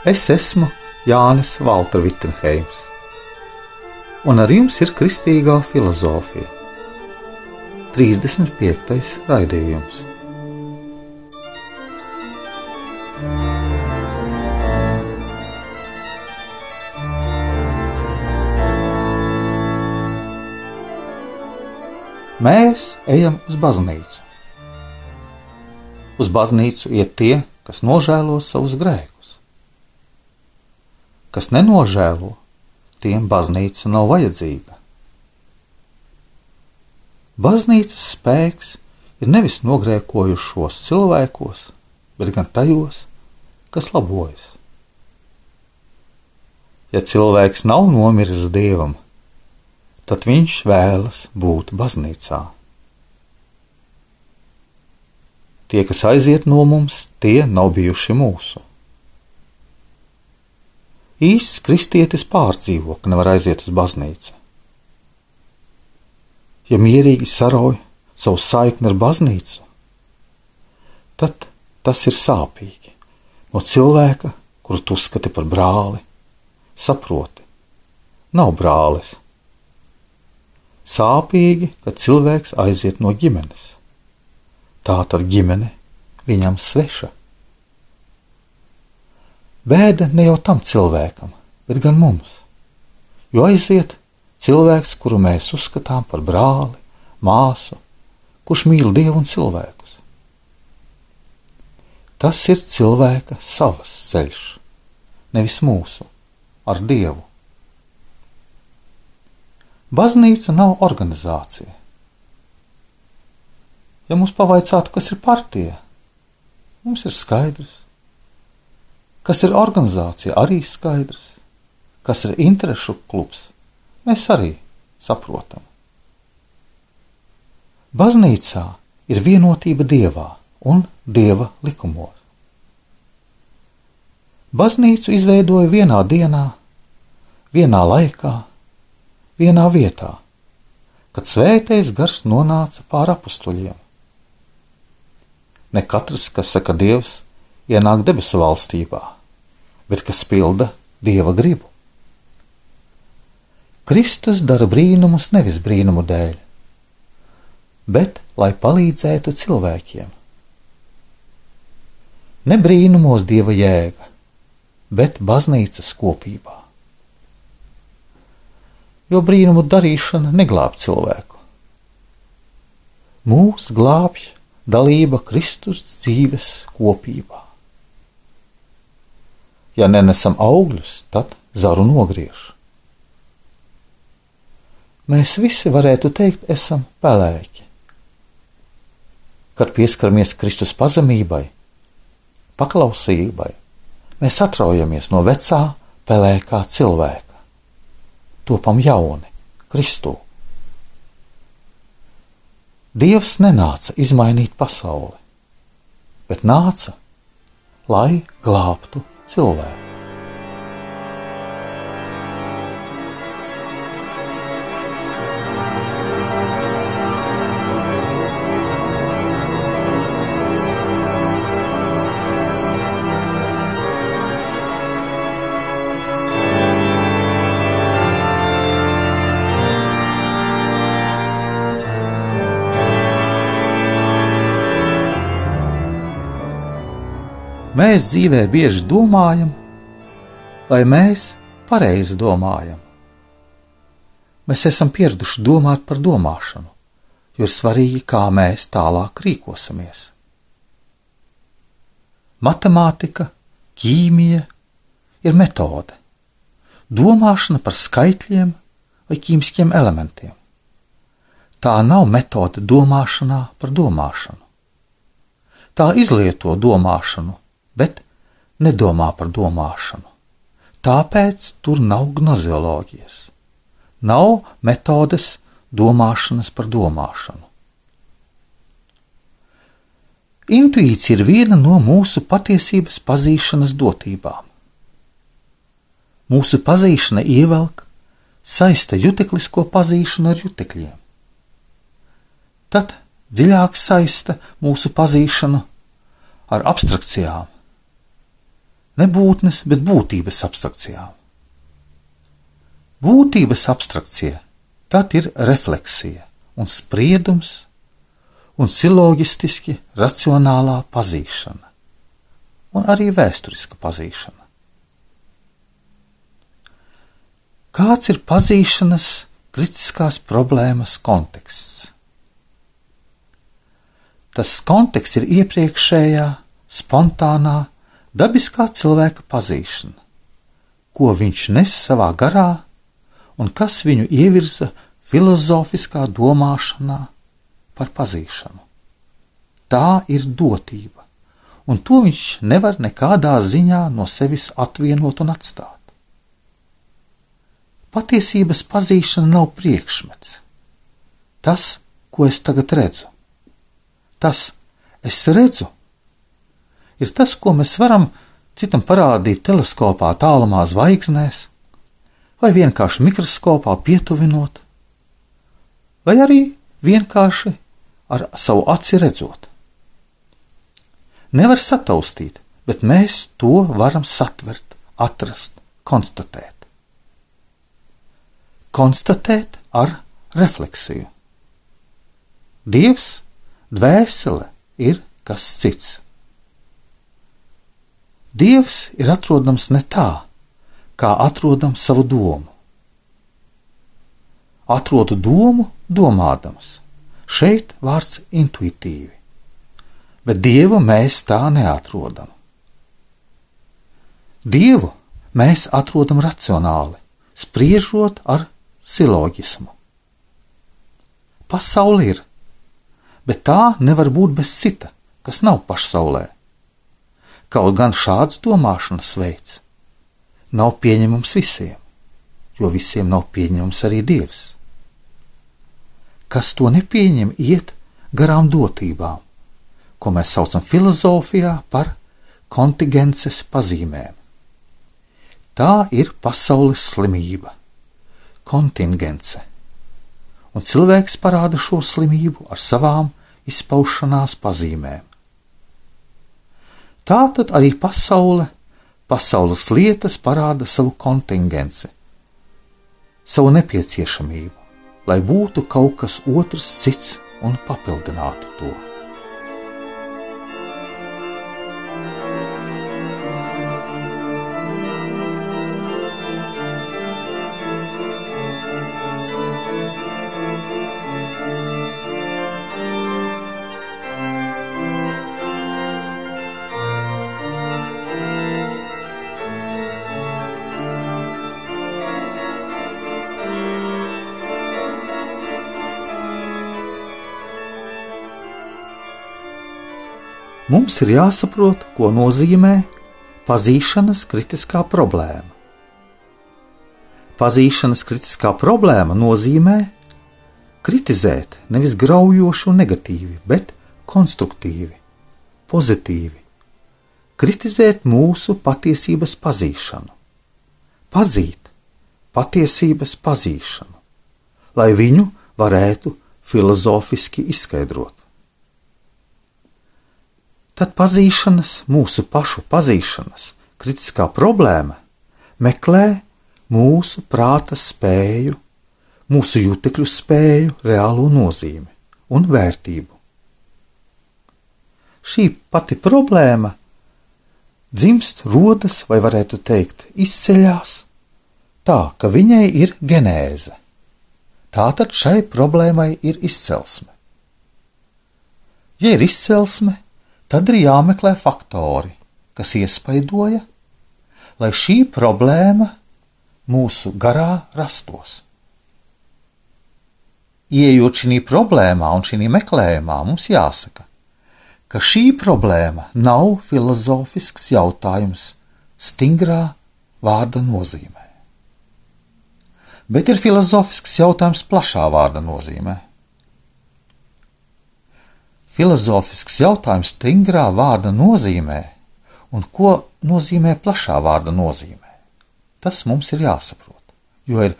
Es esmu Jānis Valtra Vitsenheims, un ar jums ir Kristīgā filozofija. 35. raidījums. Mēs ejam uz baznīcu. Uz baznīcu iet tie, kas nožēlo savus grēkus kas nenožēlo, tiem baznīca nav vajadzīga. Baznīcas spēks ir nevis nogrēkojušos cilvēkos, bet gan tajos, kas labojas. Ja cilvēks nav nomiris dievam, tad viņš vēlas būt baznīcā. Tie, kas aiziet no mums, tie nav bijuši mūsu. Īsts kristietis pārdzīvo, ka nevar aiziet uz baznīcu. Ja mierīgi sarauj savu saikni ar baznīcu, tad tas ir sāpīgi. No cilvēka, kuru tu uzskati par brāli, saproti, nav brālis. Sāpīgi, ka cilvēks aiziet no ģimenes. Tā tad ģimene viņam sveša. Bēda ne jau tam cilvēkam, bet gan mums. Jo aiziet cilvēks, kuru mēs uzskatām par brāli, māsu, kurš mīl dievu un cilvēkus. Tas ir cilvēka savs ceļš, nevis mūsu, ar dievu. Baznīca nav organizācija. Ja mums pavaicātu, kas ir partija, mums ir skaidrs, Kas ir organizācija, arī skaidrs. Kas ir interešu klubs, mēs arī saprotam. Baznīcā ir vienotība dievā un dieva likumos. Baznīcu izveidoja vienā dienā, vienā laikā, vienā vietā, kad svētais gars nonāca pāri apstuļiem. Ne katrs, kas saka Dievs, ienāk debesu valstībā, bet kas pilda dieva gribu. Kristus dara brīnumus nevis brīnumu dēļ, bet lai palīdzētu cilvēkiem. Ne brīnumos dieva jēga, bet baznīcas kopībā. Jo brīnumu darīšana neglāb cilvēku. Mūs glābj dalība Kristus dzīves kopībā. Ja nenesam augļus, tad zaru nogriež. Mēs visi varētu teikt, esam pelēki. Kad pieskaramies Kristus pazemībai, paklausībai, mēs atraujamies no vecā pelēkā cilvēka, topam jauni, Kristu. Dievs nenāca izmainīt pasauli, bet nāca, lai glābtu cilvēku. Mēs dzīvē bieži domājam, vai mēs pareizi domājam. Mēs esam pieraduši domāt par domāšanu, jo ir svarīgi, kā mēs tālāk rīkosimies. Matemātika, ķīmija ir metode, domāšana par skaitļiem vai ķīmiskiem elementiem. Tā nav metode domāšanā par domāšanu. Tā izlieto domāšanu bet nedomā par domāšanu. Tāpēc tur nav gnozioloģijas, nav metodes domāšanas par domāšanu. Intuīcija ir viena no mūsu patiesības pazīšanas dotībām. Mūsu pazīšana ievelk, saista juteklisko pazīšanu ar jutekļiem. Tad dziļāk saista mūsu pazīšanu ar abstrakcijām, ne būtnes, bet būtības abstrakcijām. Būtības abstrakcija tad ir refleksija un spriedums un siloģistiski racionālā pazīšana, un arī vēsturiska pazīšana. Kāds ir pazīšanas kritiskās problēmas konteksts? Tas konteksts ir iepriekšējā, spontānā, dabiskā cilvēka pazīšana, ko viņš nes savā garā un kas viņu ievirza filozofiskā domāšanā par pazīšanu. Tā ir dotība, un to viņš nevar nekādā ziņā no sevis atvienot un atstāt. Patiesības pazīšana nav priekšmets. Tas, ko es tagad redzu, tas, es redzu, ir tas, ko mēs varam citam parādīt teleskopā tālumā zvaigznēs, vai vienkārši mikroskopā pietuvinot, vai arī vienkārši ar savu aci redzot. Nevar sataustīt, bet mēs to varam satvert, atrast, konstatēt. Konstatēt ar refleksiju. Dievs, dvēsele ir kas cits. Dievs ir atrodams ne tā, kā atrodam savu domu. Atrodu domu, domādams Šeit vārds intuitīvi, bet dievu mēs tā neatrodam. Dievu mēs atrodam racionāli, spriežot ar siloģismu. Pasaule ir, bet tā nevar būt bez cita, kas nav pašsaulē. Kaut gan šāds domāšanas veids nav pieņemams visiem, jo visiem nav pieņemams arī Dievs kas to nepieņem, iet garām dotībām, ko mēs saucam filozofijā par kontingences pazīmēm. Tā ir pasaules slimība, kontingence, un cilvēks parāda šo slimību ar savām izpaušanās pazīmēm. Tā tad arī pasaule, pasaules lietas parāda savu kontingenci, savu nepieciešamību lai būtu kaut kas otrs, cits un papildinātu to. Mums ir jāsaprot, ko nozīmē pazīšanas kritiskā problēma. Pazīšanas kritiskā problēma nozīmē kritizēt nevis graujoši un negatīvi, bet konstruktīvi, pozitīvi. Kritizēt mūsu patiesības pazīšanu, pazīt patiesības pazīšanu, lai viņu varētu filozofiski izskaidrot tad pazīšanas, mūsu pašu pazīšanas, kritiskā problēma meklē mūsu prāta spēju, mūsu jutekļu spēju, reālo nozīmi un vērtību. Šī pati problēma dzimst, rodas, vai varētu teikt, izceļas tā, ka viņai ir genēze. Tātad šai problēmai ir izcelsme. Ja ir izcelsme, tad ir jāmeklē faktori, kas iespaidoja, lai šī problēma mūsu garā rastos. Iejot šī problēmā un šī meklējumā, mums jāsaka, ka šī problēma nav filozofisks jautājums stingrā vārda nozīmē, bet ir filozofisks jautājums plašā vārda nozīmē. Filozofisks jautājums stingrā vārda nozīmē un ko nozīmē plašā vārda nozīmē. Tas mums ir jāsaprot, jo ir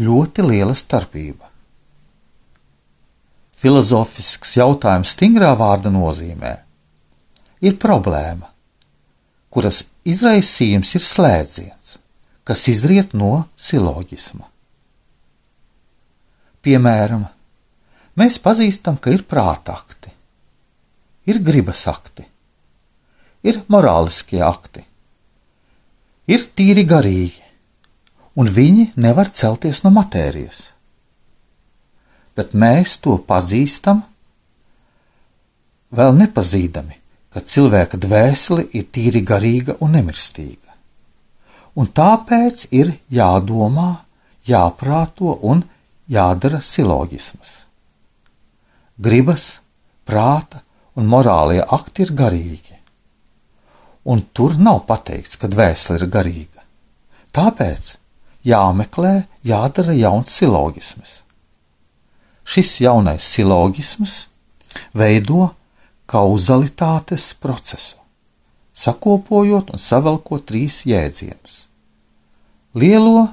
ļoti liela starpība filozofisks jautājums stingrā vārda nozīmē ir problēma, kuras izraisījums ir slēdziens, kas izriet no siloģisma. Piemēram, mēs pazīstam, ka ir prātakti, ir gribas akti, ir morāliskie akti, ir tīri garīgi, un viņi nevar celties no matērijas bet mēs to pazīstam, vēl nepazīdami, ka cilvēka dvēsele ir tīri garīga un nemirstīga. Un tāpēc ir jādomā, jāprāto un jādara siloģisms. Gribas, prāta un morālie akti ir garīgi, un tur nav pateikts, ka dvēsele ir garīga. Tāpēc jāmeklē, jādara jauns siloģisms. Šis jaunais silogisms veido kauzalitātes procesu, sakopojot un savelkot trīs jēdzienus - lielo,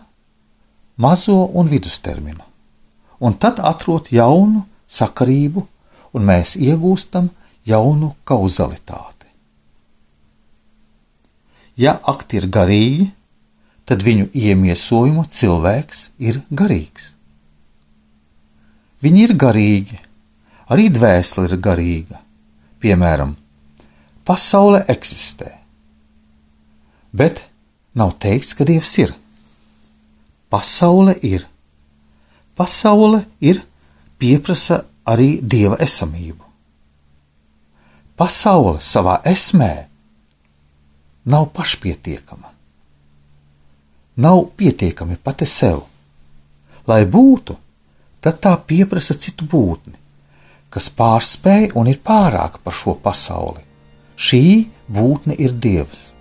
mazo un vidusterminu, un tad atrod jaunu sakarību, un mēs iegūstam jaunu kauzalitāti. Ja akti ir garīgi, tad viņu iemiesojumu cilvēks ir garīgs. Viņi ir garīgi, arī dvēsele ir garīga. Piemēram, pasaule eksistē, bet nav teikts, ka Dievs ir. Pasaule ir. Pasaule ir pieprasa arī Dieva esamību. Pasaule savā esmē nav pašpietiekama. Nav pietiekami pati sev. Lai būtu, tad tā pieprasa citu būtni, kas pārspēj un ir pārāka par šo pasauli. Šī būtne ir Dievs.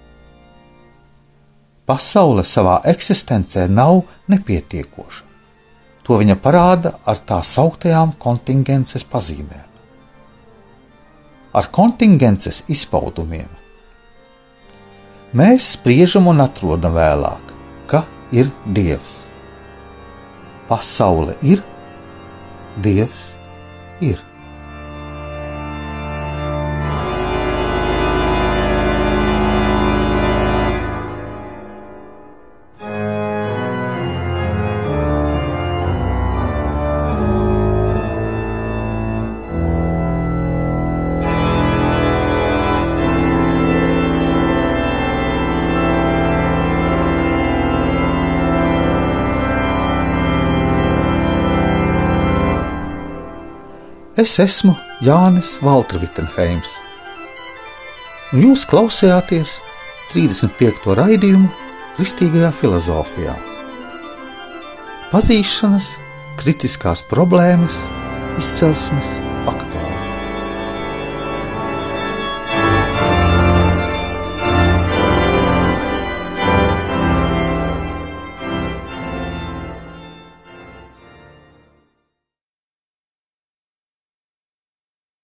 Pasaule savā eksistencē nav nepietiekoša. To viņa parāda ar tā sauktajām kontingences pazīmēm. Ar kontingences izpaudumiem mēs spriežam un atrodam vēlāk, ka ir Dievs. Pasaule ir Dievs ir. Es esmu Jānis Valtrvitenheims, un jūs klausījāties 35. raidījumu Kristīgajā filozofijā. Pazīšanas, kritiskās problēmas, izcelsmes